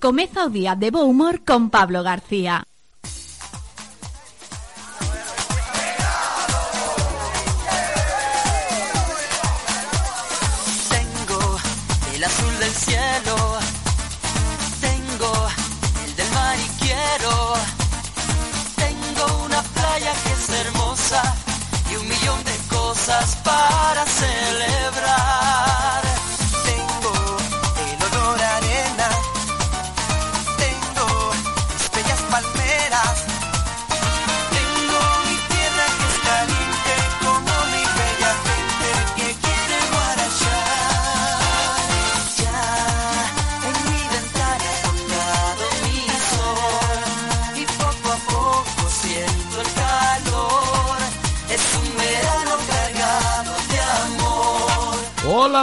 Comeza o día de bo humor con Pablo García.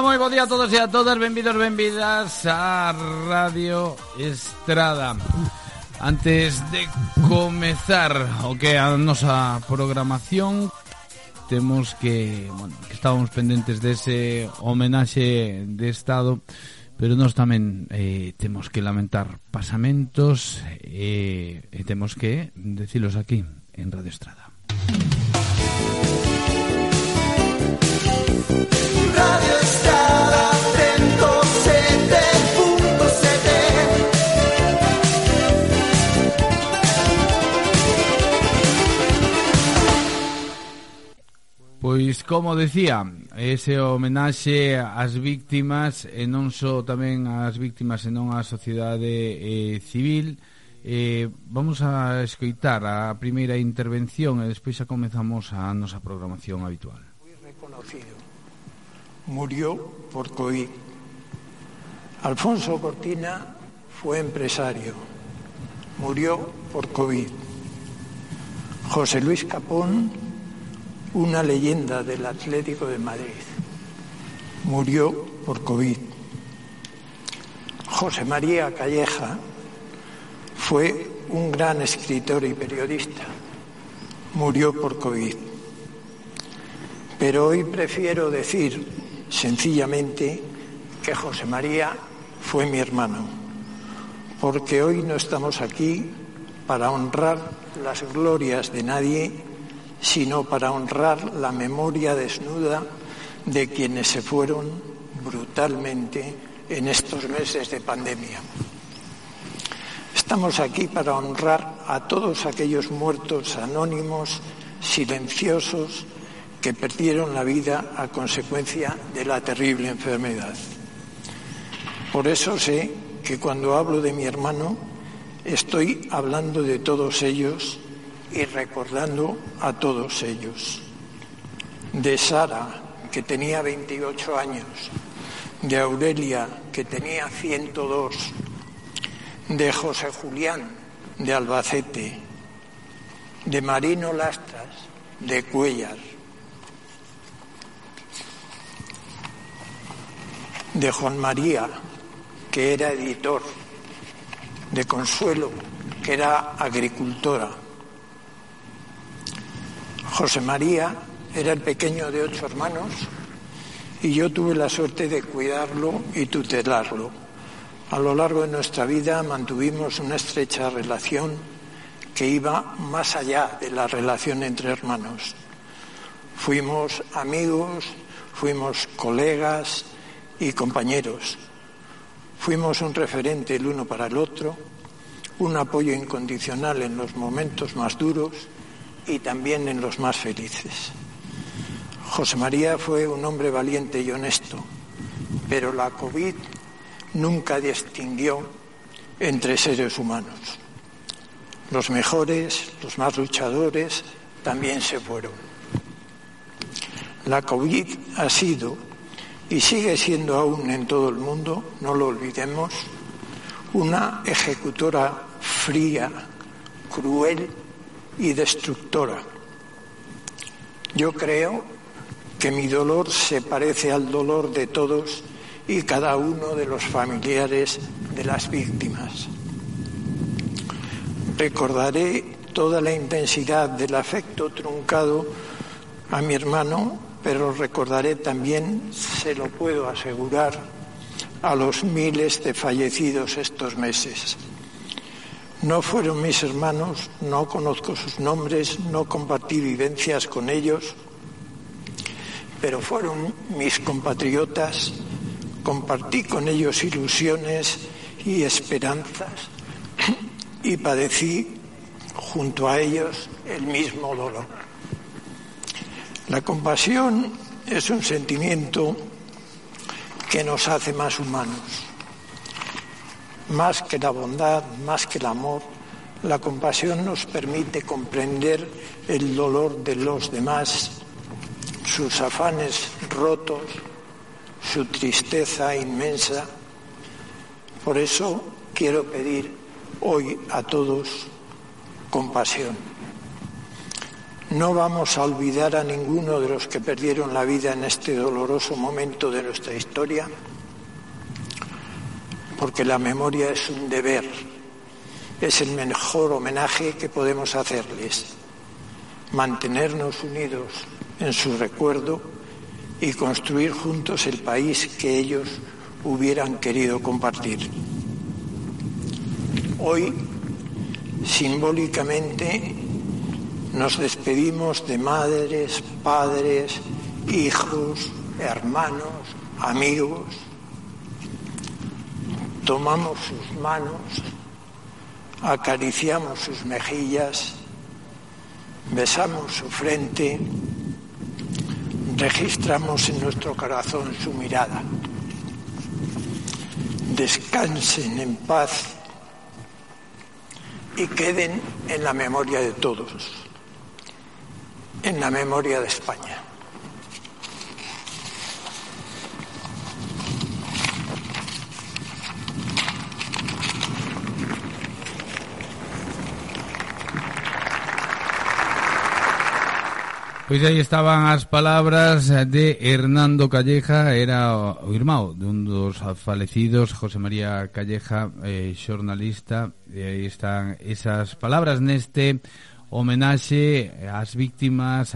moi bo día a todos e a todas Benvidos, benvidas a Radio Estrada Antes de comezar o que a nosa programación Temos que, bueno, que estábamos pendentes dese homenaxe de Estado Pero nós tamén eh, temos que lamentar pasamentos eh, e temos que decilos aquí en Radio Estrada. Pois, como decía, ese homenaxe ás víctimas e non só tamén ás víctimas senón á sociedade eh, civil. Eh, Vamos a escoitar a primeira intervención e despois xa comezamos a nosa programación habitual. Foi reconocido. Murió por COVID. Alfonso Cortina fue empresario. Murió por COVID. José Luis Capón una leyenda del Atlético de Madrid. Murió por COVID. José María Calleja fue un gran escritor y periodista. Murió por COVID. Pero hoy prefiero decir sencillamente que José María fue mi hermano, porque hoy no estamos aquí para honrar las glorias de nadie, sino para honrar la memoria desnuda de quienes se fueron brutalmente en estos meses de pandemia. Estamos aquí para honrar a todos aquellos muertos anónimos, silenciosos, que perdieron la vida a consecuencia de la terrible enfermedad. Por eso sé que cuando hablo de mi hermano estoy hablando de todos ellos y recordando a todos ellos. De Sara, que tenía 28 años, de Aurelia, que tenía 102, de José Julián, de Albacete, de Marino Lastras, de Cuellar, de Juan María, que era editor, de Consuelo, que era agricultora. José María era el pequeño de ocho hermanos y yo tuve la suerte de cuidarlo y tutelarlo. A lo largo de nuestra vida mantuvimos una estrecha relación que iba más allá de la relación entre hermanos. Fuimos amigos, fuimos colegas y compañeros. Fuimos un referente el uno para el otro, un apoyo incondicional en los momentos más duros y también en los más felices. José María fue un hombre valiente y honesto, pero la COVID nunca distinguió entre seres humanos. Los mejores, los más luchadores, también se fueron. La COVID ha sido y sigue siendo aún en todo el mundo, no lo olvidemos, una ejecutora fría, cruel y destructora. Yo creo que mi dolor se parece al dolor de todos y cada uno de los familiares de las víctimas. Recordaré toda la intensidad del afecto truncado a mi hermano, pero recordaré también, se lo puedo asegurar, a los miles de fallecidos estos meses. No fueron mis hermanos, no conozco sus nombres, no compartí vivencias con ellos, pero fueron mis compatriotas, compartí con ellos ilusiones y esperanzas y padecí junto a ellos el mismo dolor. La compasión es un sentimiento que nos hace más humanos. Más que la bondad, más que el amor, la compasión nos permite comprender el dolor de los demás, sus afanes rotos, su tristeza inmensa. Por eso quiero pedir hoy a todos compasión. No vamos a olvidar a ninguno de los que perdieron la vida en este doloroso momento de nuestra historia, porque la memoria es un deber, es el mejor homenaje que podemos hacerles, mantenernos unidos en su recuerdo y construir juntos el país que ellos hubieran querido compartir. Hoy simbólicamente nos despedimos de madres, padres, hijos, hermanos, amigos. Tomamos sus manos, acariciamos sus mejillas, besamos su frente, registramos en nuestro corazón su mirada. Descansen en paz y queden en la memoria de todos, en la memoria de España. Pois aí estaban as palabras de Hernando Calleja, era o irmão dun dos falecidos, José María Calleja, eh, xornalista, e aí están esas palabras neste homenaxe ás víctimas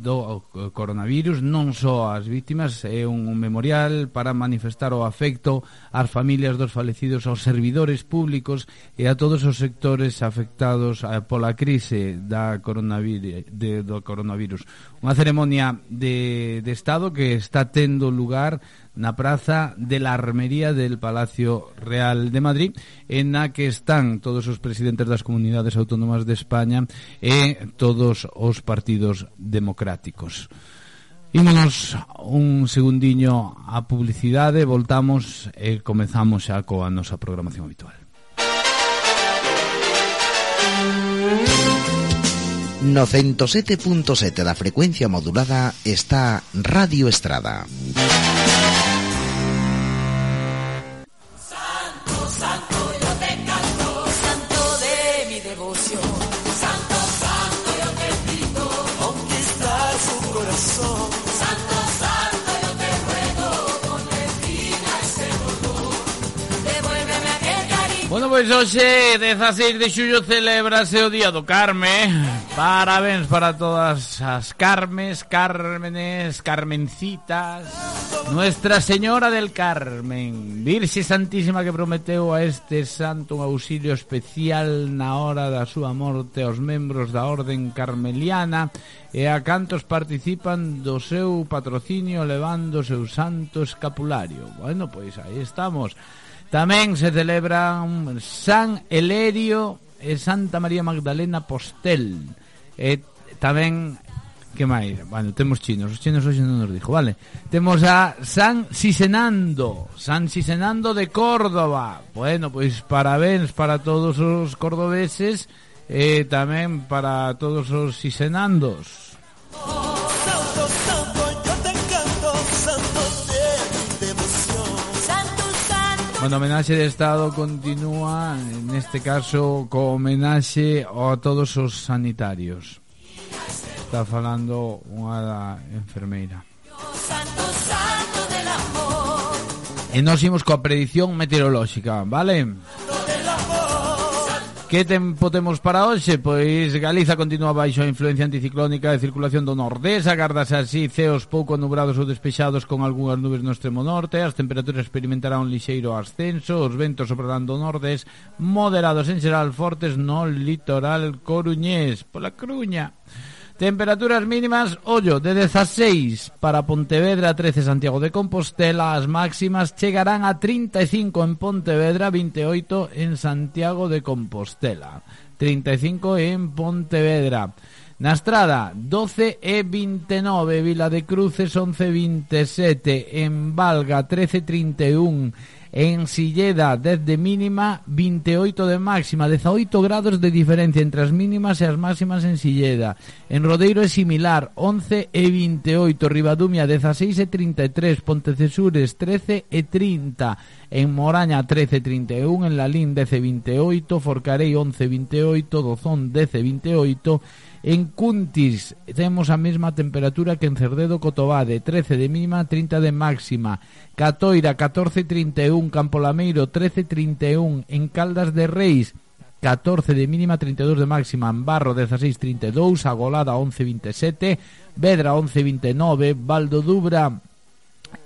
do coronavirus, non só ás víctimas, é un memorial para manifestar o afecto ás familias dos falecidos, aos servidores públicos e a todos os sectores afectados eh, pola crise da coronavirus, de, do coronavirus. Unha ceremonia de, de Estado que está tendo lugar na Praza de la Armería del Palacio Real de Madrid en a que están todos os presidentes das comunidades autónomas de España e todos os partidos democráticos. Ímonos un segundiño a publicidade, voltamos e comezamos xa coa nosa programación habitual. No 107.7 da frecuencia modulada está Radio Estrada. pois hoxe, 16 de xullo, celebrase o Día do Carme. Parabéns para todas as Carmes, Cármenes, Carmencitas. Nuestra Señora del Carmen, Virxe Santísima que prometeu a este santo un auxilio especial na hora da súa morte aos membros da Orden Carmeliana e a cantos participan do seu patrocinio levando o seu santo escapulario. Bueno, pois aí estamos. Tamén se celebran San Elerio e Santa María Magdalena Postel. E tamén que máis? Bueno, temos chinos, os chinos hoxe non nos dixo, vale. Temos a San Sisenando, San Sisenando de Córdoba. Bueno, pois parabéns para todos os cordobeses e tamén para todos os sisenandos. Oh. Bueno, homenaxe de Estado continúa, neste caso, co homenaxe a todos os sanitarios. Está falando unha da enfermeira. E nos imos coa predición meteorolóxica, vale? Vale. Que tempo temos para hoxe? Pois Galiza continúa baixo a influencia anticiclónica de circulación do nordés Agardas así ceos pouco nubrados ou despexados con algunhas nubes no extremo norte As temperaturas experimentarán un lixeiro ascenso Os ventos soprarán do nordés moderados en xeral fortes no litoral coruñés Pola cruña Temperaturas mínimas, ollo, de 16 para Pontevedra, 13 Santiago de Compostela, as máximas chegarán a 35 en Pontevedra, 28 en Santiago de Compostela, 35 en Pontevedra. Na Estrada, 12 e 29, Vila de Cruces 11 e 27, en Valga 13 e 31, En Silleda, 10 de mínima, 28 de máxima, 18 grados de diferencia entre as mínimas e as máximas en Silleda. En Rodeiro é similar, 11 e 28, Ribadumia 16 e 33, Pontecesures 13 e 30, en Moraña 13 e 31, en Lalín 10 e 28, Forcarei 11 e 28, Dozón 10 e 28 En Cuntis temos a mesma temperatura que en Cerdedo Cotobade, 13 de mínima, 30 de máxima. Catoira, 14.31. Campolameiro, 13.31. En Caldas de Reis, 14 de mínima, 32 de máxima, en Barro, 16.32, Agolada 11.27, Vedra 11.29, Valdo Dubra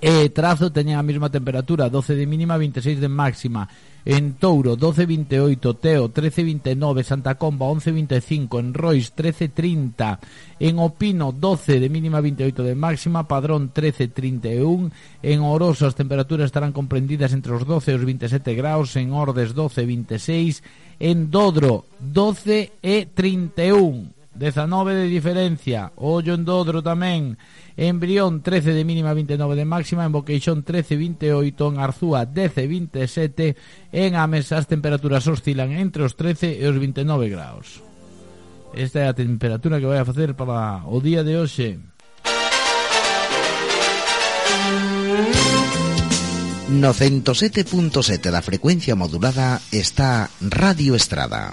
e Trazo teñen a mesma temperatura, 12 de mínima, 26 de máxima. En Touro 12.28, Teo 13.29, Santa Comba 11.25, en Rois 13.30, en Opino 12 de mínima 28 de máxima, Padrón 13.31, en Oroso as temperaturas estarán comprendidas entre os 12 e os 27 graus, en Ordes 12.26, en Dodro 12 e 31. 19 de diferencia. Ollo en Dodro tamén. En Brión 13 de mínima, 29 de máxima. En Boqueixón 13, 28. En Arzúa 10, 27. En Ames as temperaturas oscilan entre os 13 e os 29 graus. Esta é a temperatura que vai a facer para o día de hoxe. No 107.7 da frecuencia modulada está Radio Estrada.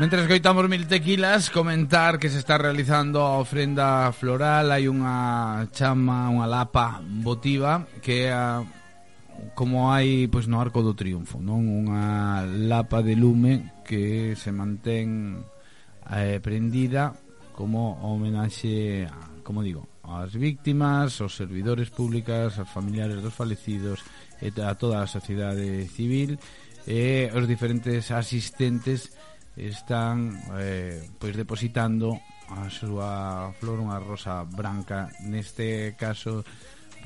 Mentre escoitamos mil tequilas Comentar que se está realizando a ofrenda floral. Hai unha chama, unha lapa votiva Que é a, como hai pois no Arco do Triunfo non? Unha lapa de lume que se mantén eh, prendida Como homenaxe, como digo, ás víctimas, aos servidores públicas, aos familiares dos falecidos e a toda a sociedade civil e os diferentes asistentes están eh, pois depositando a súa flor unha rosa branca neste caso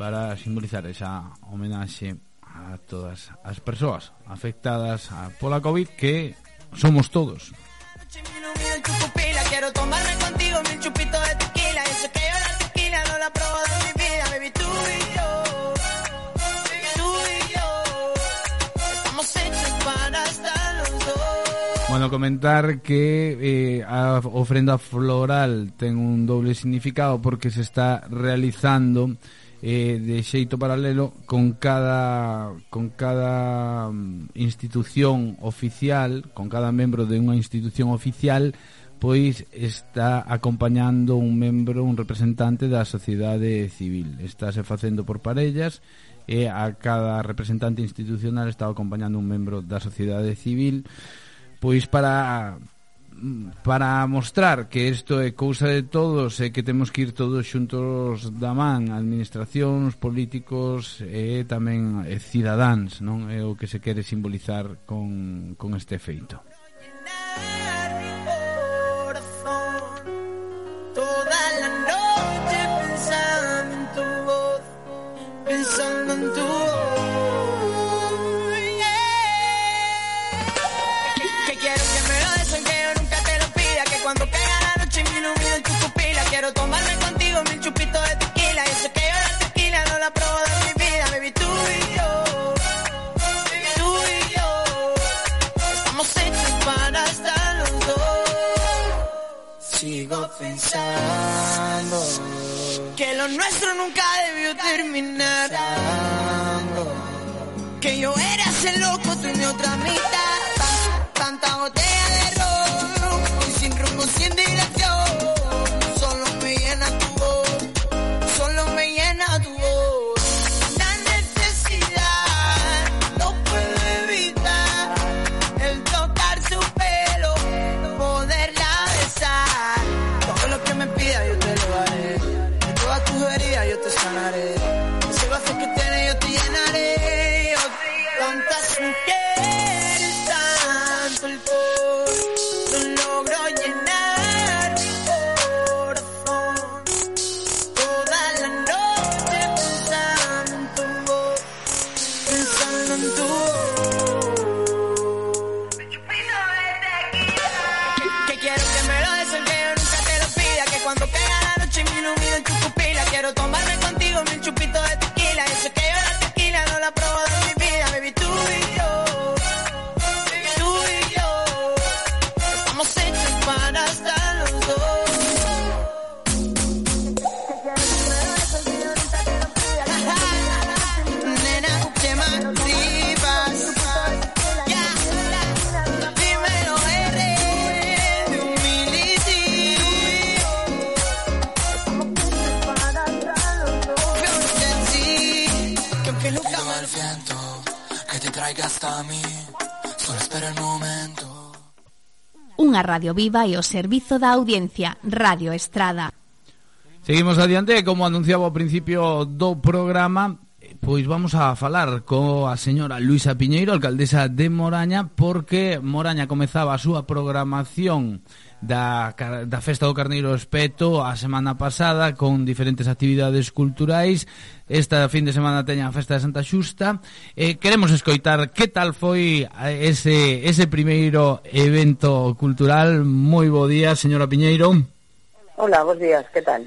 para simbolizar esa homenaxe a todas as persoas afectadas pola COVID que somos todos. Quiero tomarme contigo mil chupitos de Bueno, comentar que eh, a ofrenda floral ten un doble significado porque se está realizando eh, de xeito paralelo con cada con cada mm, institución oficial, con cada membro de unha institución oficial, pois está acompañando un membro, un representante da sociedade civil. Estáse facendo por parellas e a cada representante institucional está acompañando un membro da sociedade civil pois para para mostrar que isto é cousa de todos e que temos que ir todos xuntos da man, administracións, políticos e tamén e cidadáns, non é o que se quere simbolizar con, con este feito. Pensando que lo nuestro nunca debió terminar. Que yo era ese loco, tú mi otra mitad. Tanta botella de ron, y sin rumbo, sin dirección. Hare Radio Viva e o Servizo da Audiencia Radio Estrada. Seguimos adiante, como anunciaba ao principio do programa, pois vamos a falar coa señora Luisa Piñeiro, alcaldesa de Moraña, porque Moraña comezaba a súa programación da, da Festa do Carneiro Espeto a semana pasada con diferentes actividades culturais. Esta fin de semana teña a Festa de Santa Xusta. Eh, queremos escoitar que tal foi eh, ese, ese primeiro evento cultural. Moi bo día, señora Piñeiro. Hola, bons días, que tal?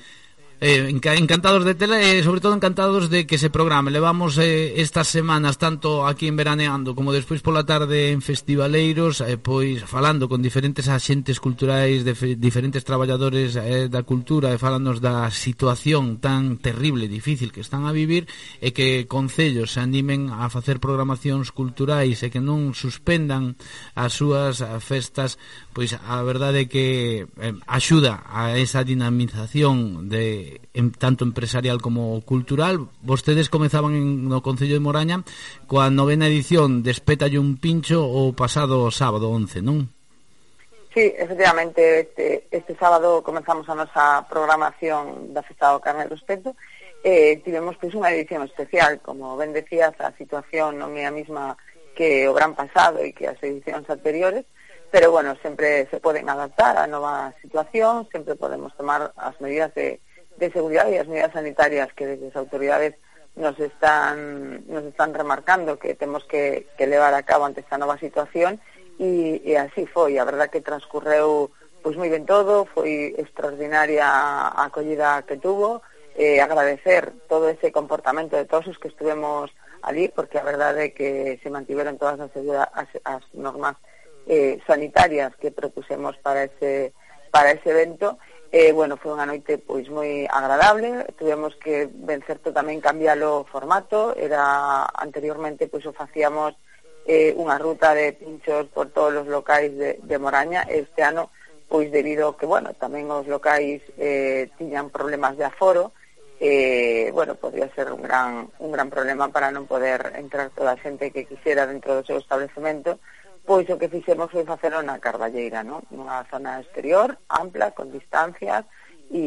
Eh, encantados de tela e eh, sobre todo encantados de que se programe. Levamos eh, estas semanas tanto aquí en Veraneando como despois pola tarde en Festivaleiros eh, Pois falando con diferentes axentes culturais, de diferentes traballadores eh, da cultura E falándonos da situación tan terrible, difícil que están a vivir E que concellos se animen a facer programacións culturais E que non suspendan as súas festas Pois a verdade é que eh, axuda a esa dinamización de en, tanto empresarial como cultural. Vostedes comezaban en, no Concello de Moraña coa novena edición de Espétalle un pincho o pasado sábado 11, non? Sí, efectivamente, este, este sábado comenzamos a nosa programación da Festa do Carne do Espeto eh, tivemos pois unha edición especial, como ben decías, a situación non é a mesma que o gran pasado e que as edicións anteriores, pero bueno, sempre se poden adaptar a nova situación, sempre podemos tomar as medidas de de seguridade e as medidas sanitarias que desde as autoridades nos están nos están remarcando que temos que, que levar a cabo ante esta nova situación. E, e así foi, a verdad que transcurreu pois moi ben todo, foi extraordinaria a acollida que tuvo, eh, agradecer todo ese comportamento de todos os que estuvemos ali, porque a verdade é que se mantiveron todas as, as, as normas eh, sanitarias que propusemos para ese, para ese evento, Eh, bueno, foi unha noite pois moi agradable, tuvemos que ben certo tamén cambiar o formato, era anteriormente pois o facíamos eh, unha ruta de pinchos por todos os locais de, de Moraña, este ano pois debido a que, bueno, tamén os locais eh, tiñan problemas de aforo, eh, bueno, podría ser un gran, un gran problema para non poder entrar toda a xente que quixera dentro do seu establecemento, Pois o que fixemos foi facer unha carballeira, non? Unha zona exterior, ampla, con distancias, e,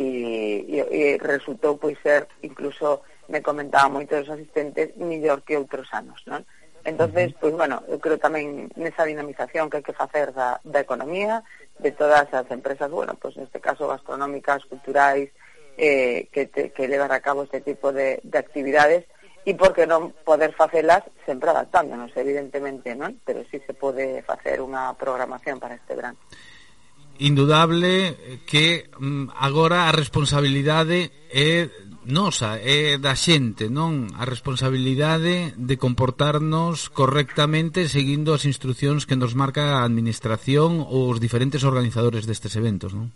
e, e resultou pois ser, incluso me comentaba moito dos asistentes, mellor que outros anos, non? entonces pois bueno, eu creo tamén nesa dinamización que hai que facer da, da economía, de todas as empresas, bueno, pois neste caso gastronómicas, culturais, eh, que, te, que levar a cabo este tipo de, de actividades, e por que non poder facelas sempre adaptándonos, evidentemente, non? Pero sí se pode facer unha programación para este verán. Indudable que mm, agora a responsabilidade é nosa, é da xente, non? A responsabilidade de comportarnos correctamente seguindo as instruccións que nos marca a administración ou os diferentes organizadores destes eventos, non?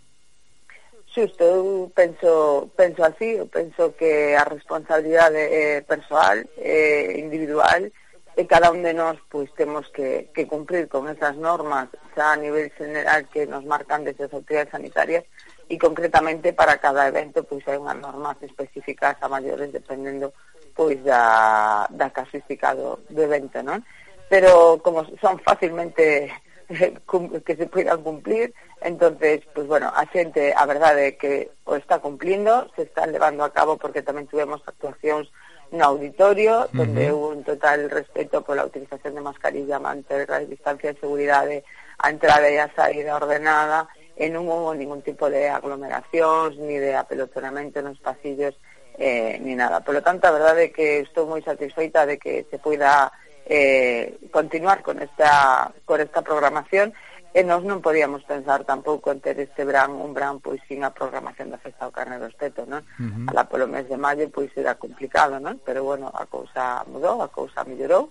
xusto, eu penso, penso así, eu penso que a responsabilidade eh, é persoal, é eh, individual, e cada un de nós pois temos que, que cumprir con esas normas xa a nivel general que nos marcan desde as autoridades sanitarias e concretamente para cada evento pois hai unhas normas específicas a maiores dependendo pois da, da casuística do, do evento, non? Pero como son fácilmente que se poidan cumplir entonces, pues bueno, a xente a verdade é que o está cumplindo se está levando a cabo porque tamén tivemos actuacións no auditorio donde uh -huh. hubo un total respeto pola utilización de mascarilla manter a distancia de seguridade a entrada e a saída ordenada eh, e non hubo ningún tipo de aglomeracións ni de apelotonamento nos pasillos eh, ni nada. Por lo tanto, a verdade é que estou moi satisfeita de que se poida eh, continuar con esta, con esta programación e nós non podíamos pensar tampouco en ter este verán un verán pois sin a programación da Festa do Carne do Esteto, non? Uh -huh. Alá polo mes de maio pois era complicado, non? Pero bueno, a cousa mudou, a cousa mellorou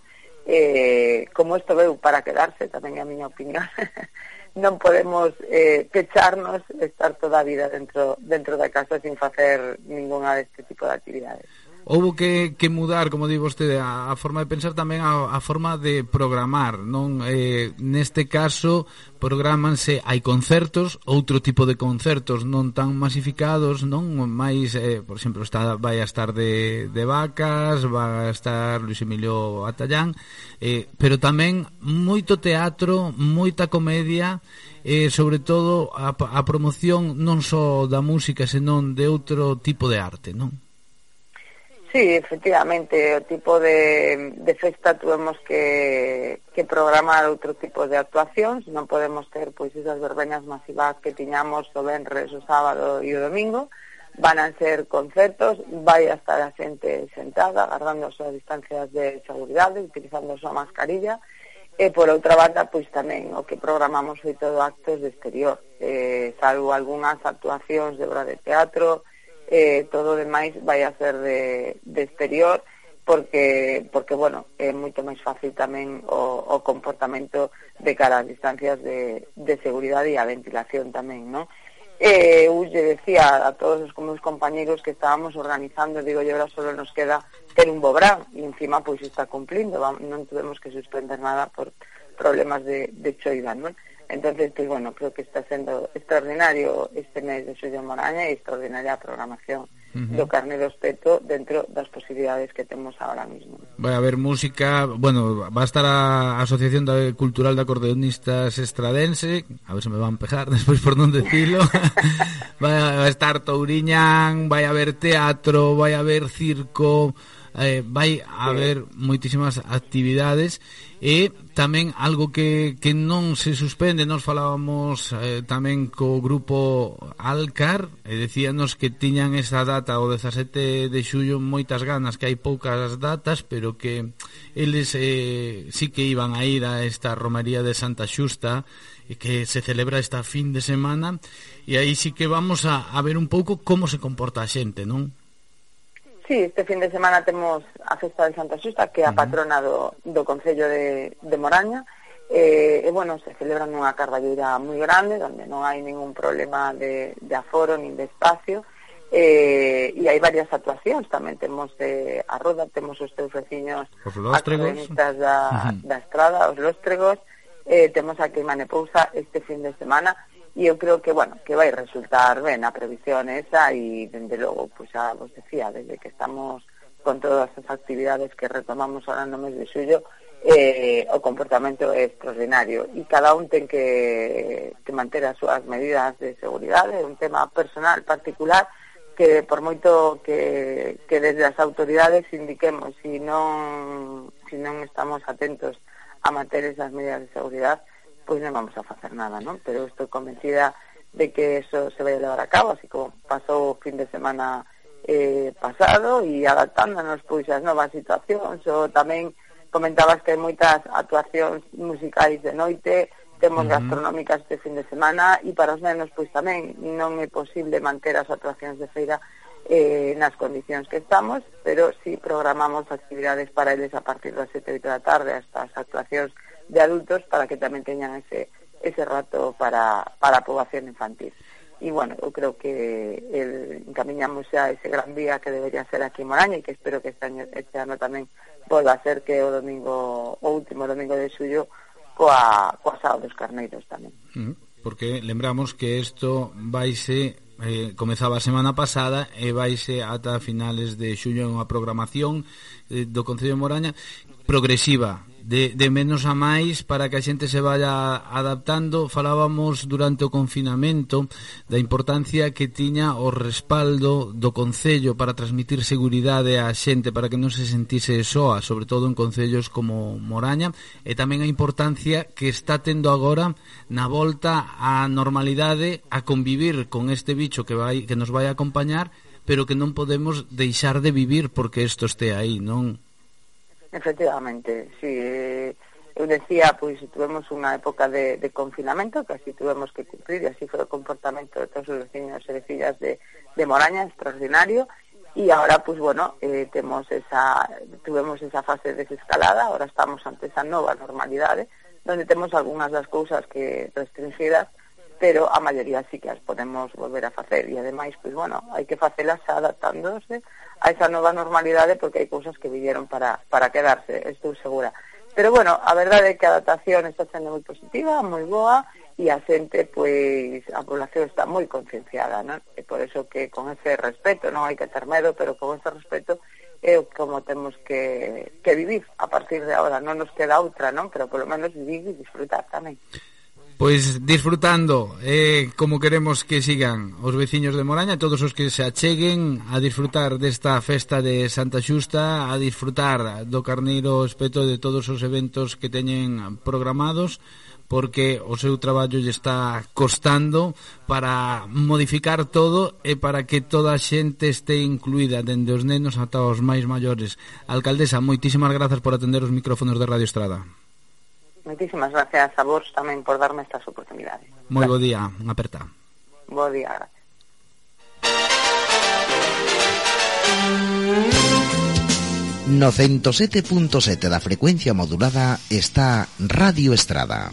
eh, como isto veu para quedarse, tamén é a miña opinión, non podemos eh, pecharnos estar toda a vida dentro, dentro da casa sin facer ninguna deste tipo de actividades houve que, que mudar, como di vostede, a, a forma de pensar tamén a, a forma de programar, non? Eh, neste caso, programanse hai concertos, outro tipo de concertos non tan masificados, non? Mais, eh, por exemplo, está, vai a estar de, de vacas, vai a estar Luis Emilio Atallán, eh, pero tamén moito teatro, moita comedia, e eh, sobre todo a, a promoción non só da música, senón de outro tipo de arte, non? Sí, efectivamente, o tipo de, de festa tuvemos que, que programar outro tipo de actuacións, non podemos ter pois esas verbenas masivas que tiñamos o venres, o sábado e o domingo, van a ser concertos, vai a estar a xente sentada, agarrando as súas distancias de seguridade, utilizando a súa mascarilla, e por outra banda, pois tamén o que programamos foi todo actos de exterior, eh, salvo algunhas actuacións de obra de teatro, eh, todo o demais vai a ser de, de exterior porque, porque bueno, é moito máis fácil tamén o, o comportamento de cara ás distancias de, de seguridade e a ventilación tamén, non? Eh, eu lle decía a todos os meus compañeros que estábamos organizando, digo, e agora solo nos queda ter un bobrán, e encima pois está cumplindo, non tuvemos que suspender nada por problemas de, de choida, non? Entonces, pues bueno, creo que está sendo extraordinario este mes de Xulio Moraña e extraordinaria a programación uh -huh. do Carnero Espeto dentro das posibilidades que temos ahora mismo. Vai haber música, bueno, va a estar a Asociación da Cultural de Acordeonistas Estradense, a ver se me van pejar despois por non decirlo. vai a estar Touriñán, vai a haber teatro, vai a haber circo, eh, vai haber moitísimas actividades e tamén algo que, que non se suspende, nos falábamos eh, tamén co grupo Alcar e decíanos que tiñan esa data o 17 de xullo moitas ganas, que hai poucas datas, pero que eles eh, sí que iban a ir a esta romaría de Santa Xusta que se celebra esta fin de semana e aí sí que vamos a, a ver un pouco como se comporta a xente, non? Sí, este fin de semana temos a festa de Santa Xusta, que é a patrona do, do Concello de, de Moraña, eh, e, bueno, se celebra nunha carballeira moi grande, onde non hai ningún problema de, de aforo nin de espacio, eh, e hai varias actuacións, tamén temos de a Roda, temos os teus veciños os accionistas da, uh -huh. da estrada, os lóstregos, eh, temos a Queimane Pousa este fin de semana, e eu creo que, bueno, que vai resultar ben a previsión esa e, dende logo, pues, xa vos decía, desde que estamos con todas as actividades que retomamos ahora no mes de xullo, eh, o comportamento é extraordinario. E cada un ten que, que manter as súas medidas de seguridade, é un tema personal particular que por moito que, que desde as autoridades indiquemos se si non, si non estamos atentos a manter esas medidas de seguridade pois non vamos a facer nada, non? Pero estou convencida de que eso se vai a levar a cabo, así como pasou o fin de semana eh, pasado e adaptándonos pois as novas situacións ou tamén comentabas que hai moitas actuacións musicais de noite temos uh -huh. gastronómicas este fin de semana e para os nenos pois tamén non é posible manter as actuacións de feira eh, nas condicións que estamos pero si sí programamos actividades para eles a partir das 7 da tarde hasta as actuacións de adultos para que tamén teñan ese, ese rato para, para a poboación infantil. E, bueno, eu creo que el, encaminhamos xa ese gran día que debería ser aquí en Moraña e que espero que este ano, este ano tamén volva a ser que o domingo, o último domingo de xullo, coa, coa sao dos carneiros tamén. Mm, porque lembramos que isto vaise eh, comezaba a semana pasada e vaise ata finales de xullo unha programación eh, do Concello de Moraña progresiva de, de menos a máis para que a xente se vaya adaptando falábamos durante o confinamento da importancia que tiña o respaldo do Concello para transmitir seguridade á xente para que non se sentise soa sobre todo en Concellos como Moraña e tamén a importancia que está tendo agora na volta á normalidade a convivir con este bicho que, vai, que nos vai acompañar pero que non podemos deixar de vivir porque isto este aí non? Efectivamente, sí. Eh, eu decía, pois, tuvemos unha época de, de confinamento que así tuvemos que cumprir e así foi o comportamento de todos os vecinos e vecinas de, Moraña, extraordinario, e agora, pois, bueno, eh, temos esa, tuvemos esa fase de desescalada, agora estamos ante esa nova normalidade, donde temos algunhas das cousas que restringidas, pero a maioría sí que as podemos volver a facer e ademais, pois bueno, hai que facelas adaptándose a esa nova normalidade porque hai cousas que vinieron para, para quedarse, estou segura. Pero bueno, a verdade é que a adaptación está sendo moi positiva, moi boa e a xente, pois, a población está moi concienciada, non? E por eso que con ese respeto, non hai que ter medo, pero con ese respeto é como temos que, que vivir a partir de agora, non nos queda outra, non? Pero polo menos vivir e disfrutar tamén. Pois disfrutando eh, como queremos que sigan os veciños de Moraña Todos os que se acheguen a disfrutar desta festa de Santa Xusta A disfrutar do carneiro espeto de todos os eventos que teñen programados porque o seu traballo lle está costando para modificar todo e para que toda a xente este incluída, dende os nenos ata os máis maiores. Alcaldesa, moitísimas grazas por atender os micrófonos de Radio Estrada. Moitísimas gracias a vos tamén por darme estas oportunidades. Moi bo día, aperta. Bo día, gracias. No 107.7 da frecuencia modulada está Radio Estrada.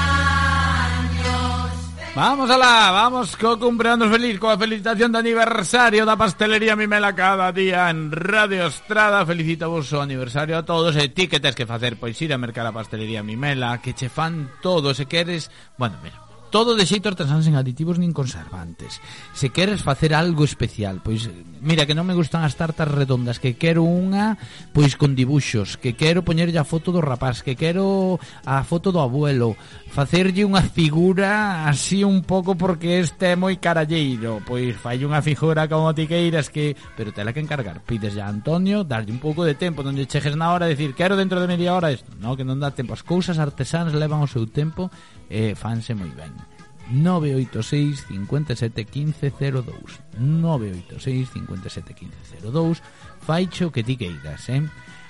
Vamos alá, vamos co cumpleanos feliz coa felicitación de aniversario da pastelería Mimela cada día en Radio Estrada. Felicita vos aniversario a todos e ti que tes que facer pois ir a mercar a pastelería Mimela que che fan todo se bueno, mira, todo de xeito artesán sen aditivos nin conservantes. Se queres facer algo especial, pois mira que non me gustan as tartas redondas, que quero unha pois con dibuxos, que quero poñerlle a foto do rapaz, que quero a foto do abuelo, facerlle unha figura así un pouco porque este é moi caralleiro, pois fai unha figura como ti queiras que, pero tela que encargar. Pides a Antonio, darlle un pouco de tempo, non lle cheges na hora, decir, quero dentro de media hora isto. No, que non dá tempo. As cousas artesanas levan o seu tempo e fanse moi ben. 986 57 15 02 986 57 15 02 Faicho que ti queiras, eh?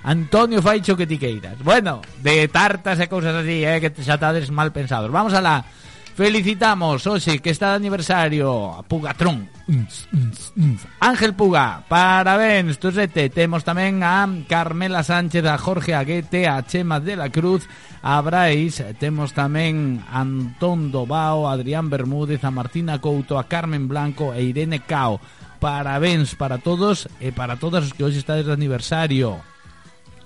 Antonio Faicho que ti queiras. Bueno, de tartas e cousas así, eh? Que xa tades mal pensados. Vamos a la... Felicitamos, hoxe, que está de aniversario a Pugatrón. Ángel Puga, parabéns, Tosete, Temos tamén a Carmela Sánchez, a Jorge Aguete, a Chema de la Cruz a Brais, temos tamén Antón Dobao, Adrián Bermúdez, a Martina Couto, a Carmen Blanco e Irene Cao. Parabéns para todos e para todas os que hoxe estades de aniversario.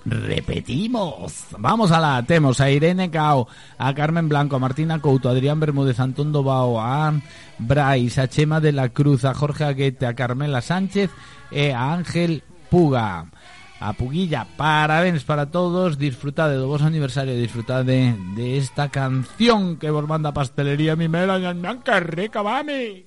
Repetimos. Vamos a la. Temos a Irene Cao, a Carmen Blanco, a Martina Couto, a Adrián Bermúdez, a Antón Dobao, a Brais, a Chema de la Cruz, a Jorge Aguete, a Carmela Sánchez e a Ángel Puga a Puguilla. Parabéns para todos, disfrutade do vos aniversario, disfrutade de esta canción que vos manda Pastelería Mimela, que rica, mami.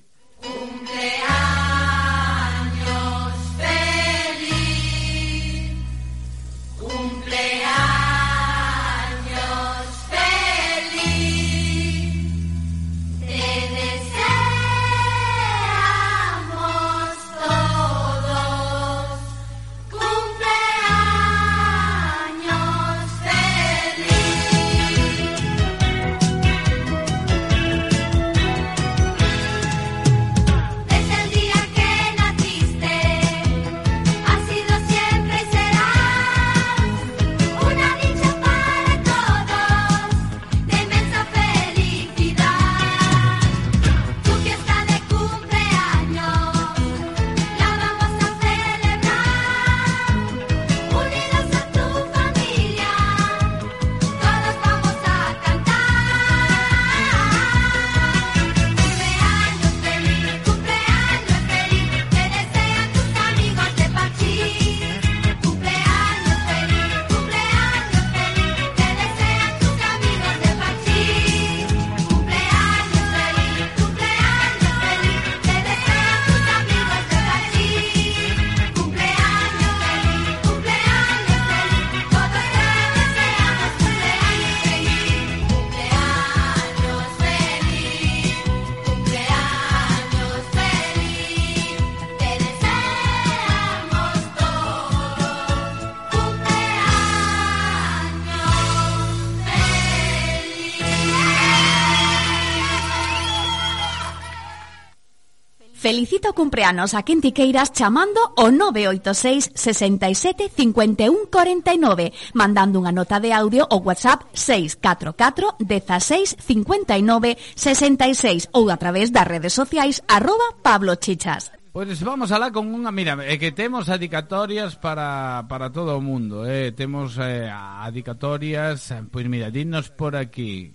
Felicita o cumpleanos a quen ti queiras chamando o 986 67 51 49 mandando unha nota de audio ou WhatsApp 644 16 59 66 ou a través das redes sociais arroba Pablo Chichas. Pois vamos alá con unha, mira, é que temos adicatorias para, para todo o mundo, eh? temos eh, adicatorias, eh, pois mira, dinos por aquí,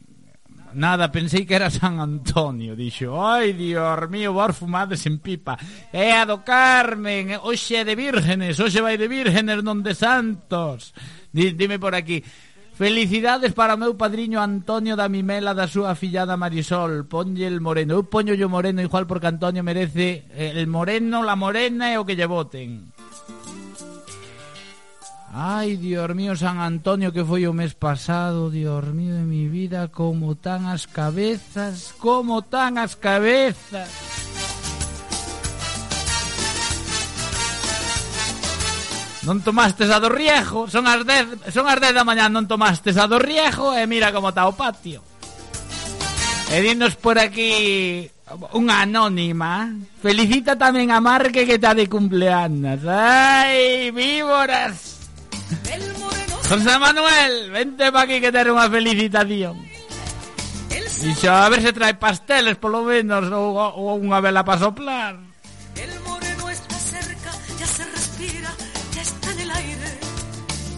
Nada, pensei que era San Antonio, dixo. Ai, dior mío, vos fumades en pipa. É a do Carmen, hoxe é de vírgenes, hoxe vai de vírgenes, non de santos. Dime por aquí. Felicidades para o meu padriño Antonio da Mimela da súa fillada Marisol. Ponlle el moreno. Eu poño yo moreno igual porque Antonio merece el moreno, la morena e o que lle voten. Ai, Dios mío, San Antonio que foi o mes pasado, Dios mío de mi vida, como tan as cabezas, como tan as cabezas. Non tomastes a do Riejo, son as 10, son as 10 da mañá, non tomastes a do Riejo e mira como está o patio. E dinos por aquí unha anónima felicita tamén a Marque que está de cumpleaños. Ai, víboras. José Manuel, vente para aquí que ter unha felicitación. Dixo, a ver se trae pasteles polo menos ou, ou unha vela para soplar. El moreno está cerca, ya se respira, ya está en el aire.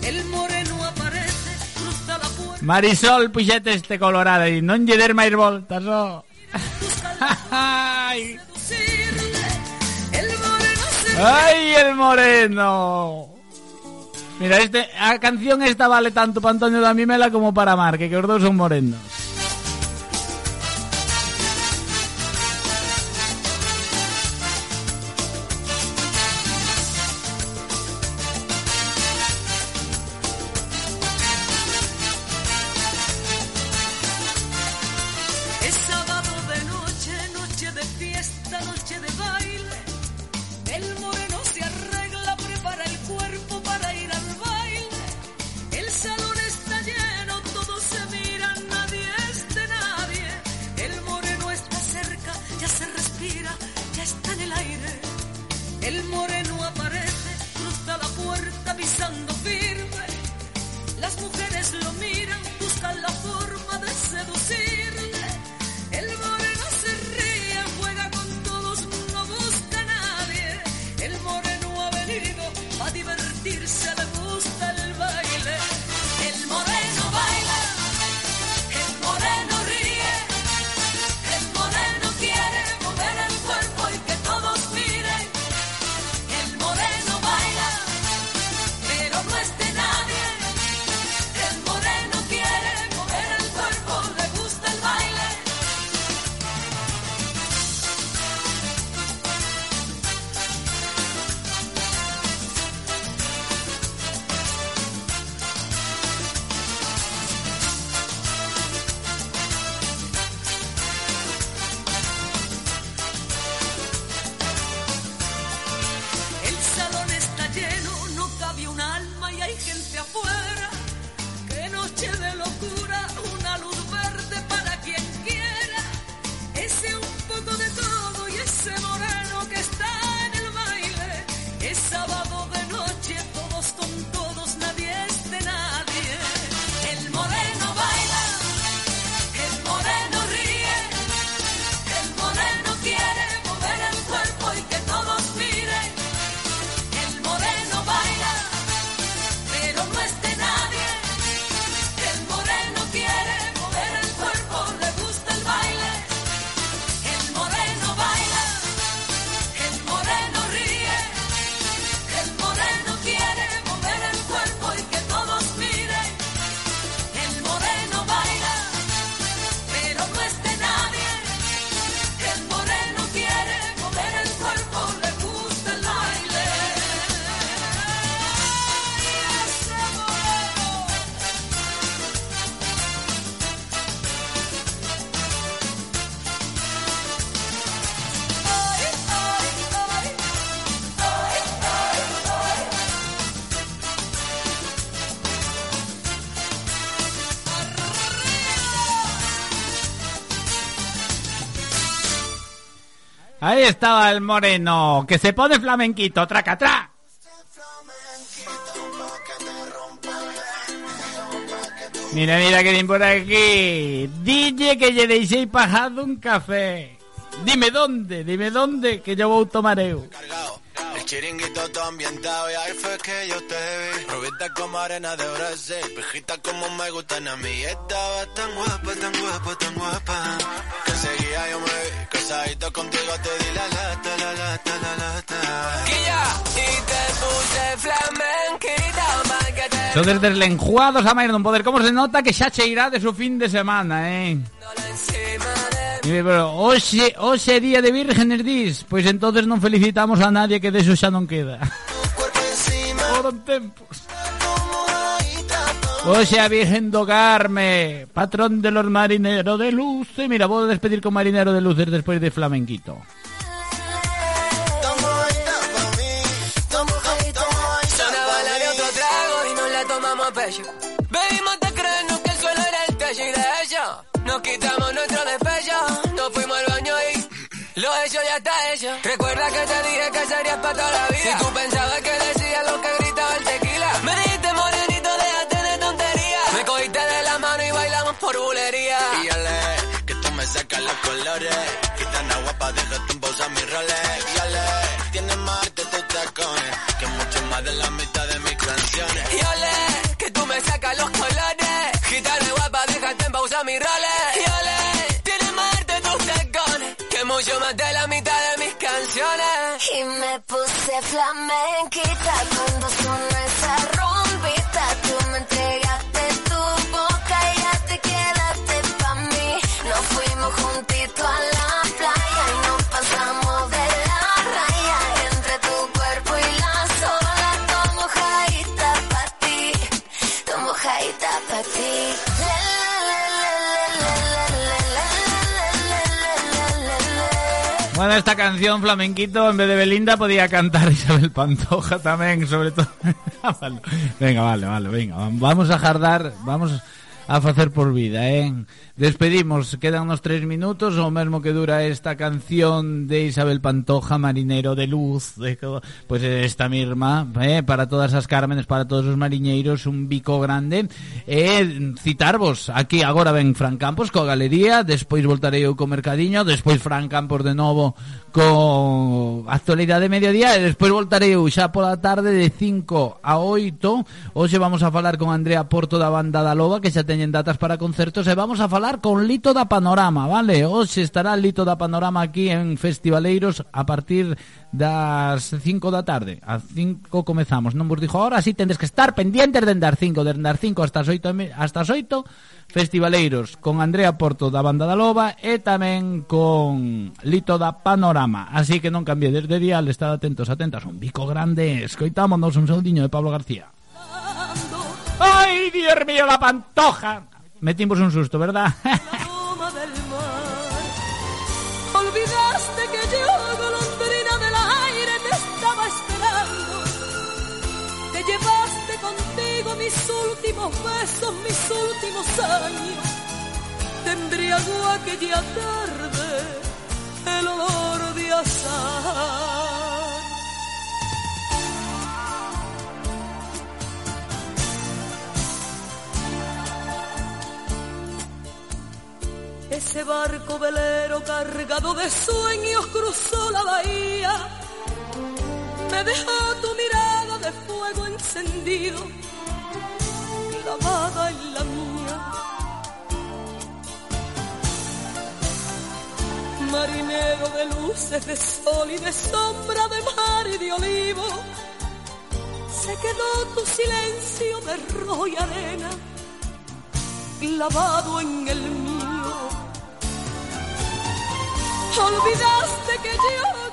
El moreno aparece, cruza la puerta. Marisol, puxete este colorado e non lle der máis voltas, ó. Ay, el moreno. Mira, este, canción esta vale tanto para Antonio da Mimela como para Marque, que os dous son morenos. Estaba el moreno, que se pone flamenquito, tracatrá. Mira, mira que por aquí. DJ que lle deixei pajado un café. Dime dónde, dime dónde, que yo voy a tomar eu. Chiringuito todo ambientado y ahí fue que yo te vi. Rubita como arena de Brasil, pijita como me gustan a mí. Estaba tan guapa, tan guapa, tan guapa. Que seguía yo me vi, casadito contigo te di la lata, la lata, la lata. y te puse flamenquita, mal que te desde el enjuados a Mayer Don Poder. ¿Cómo se nota que xa cheirá de su fin de semana, eh? encima Mire, pero hoxe, hoxe día de vírgenes dis Pois entonces non felicitamos a nadie que deso xa non queda. Foron tempos Hoxe a Virgen do Carme Patrón de los marineros de luz. E mira, vou despedir con marinero de luces despois de flamenquito. Tan que te dije que serías para toda la vida. Si tú pensabas que decía lo que gritaba el tequila. Me dijiste morenito, déjate de tontería. Me cogiste de la mano y bailamos por bulería. Y que tú me sacas los colores. Gitana guapa, déjate en pausa mis roles. Y tienes más arte tus tacones. Que mucho más de la mitad de mis canciones. Y flamenquita esta canción flamenquito En vez de Belinda podía cantar Isabel Pantoja tamén Sobre todo Vale. Venga, vale, vale, venga Vamos a jardar Vamos a facer por vida, eh? Despedimos, quedan nos tres minutos, o mesmo que dura esta canción de Isabel Pantoja, Marinero de Luz, de, pues esta misma, eh? para todas as Cármenes, para todos os mariñeiros, un bico grande. Eh, citarvos, aquí agora ven Fran Campos co Galería, despois voltarei eu co Mercadiño, despois Fran Campos de novo co Actualidade de Mediodía, e despois voltarei eu xa pola tarde de 5 a 8. Hoxe vamos a falar con Andrea Porto da Banda da Loba, que xa ten teñen datas para concertos e vamos a falar con Lito da Panorama, vale? Hoxe estará Lito da Panorama aquí en Festivaleiros a partir das 5 da tarde. A 5 comezamos, non vos dixo ahora, así tendes que estar pendientes de andar 5, de andar 5 hasta as 8, hasta as 8 Festivaleiros con Andrea Porto da Banda da Loba e tamén con Lito da Panorama. Así que non cambie desde dial, estad atentos, atentas. Un bico grande, escoitámonos un saudinho de Pablo García. ¡Ay, Dios mío, la pantoja! Metimos un susto, ¿verdad? aroma del mar. Olvidaste que yo, golondrina del aire, te estaba esperando. Te llevaste contigo mis últimos besos, mis últimos años. Te embriagó aquella tarde el olor de azahar. Ese barco velero cargado de sueños cruzó la bahía. Me dejó tu mirada de fuego encendido, clavada en la mía. Marinero de luces, de sol y de sombra, de mar y de olivo. Se quedó tu silencio de rojo y arena clavado en el. Olvidaste que yo,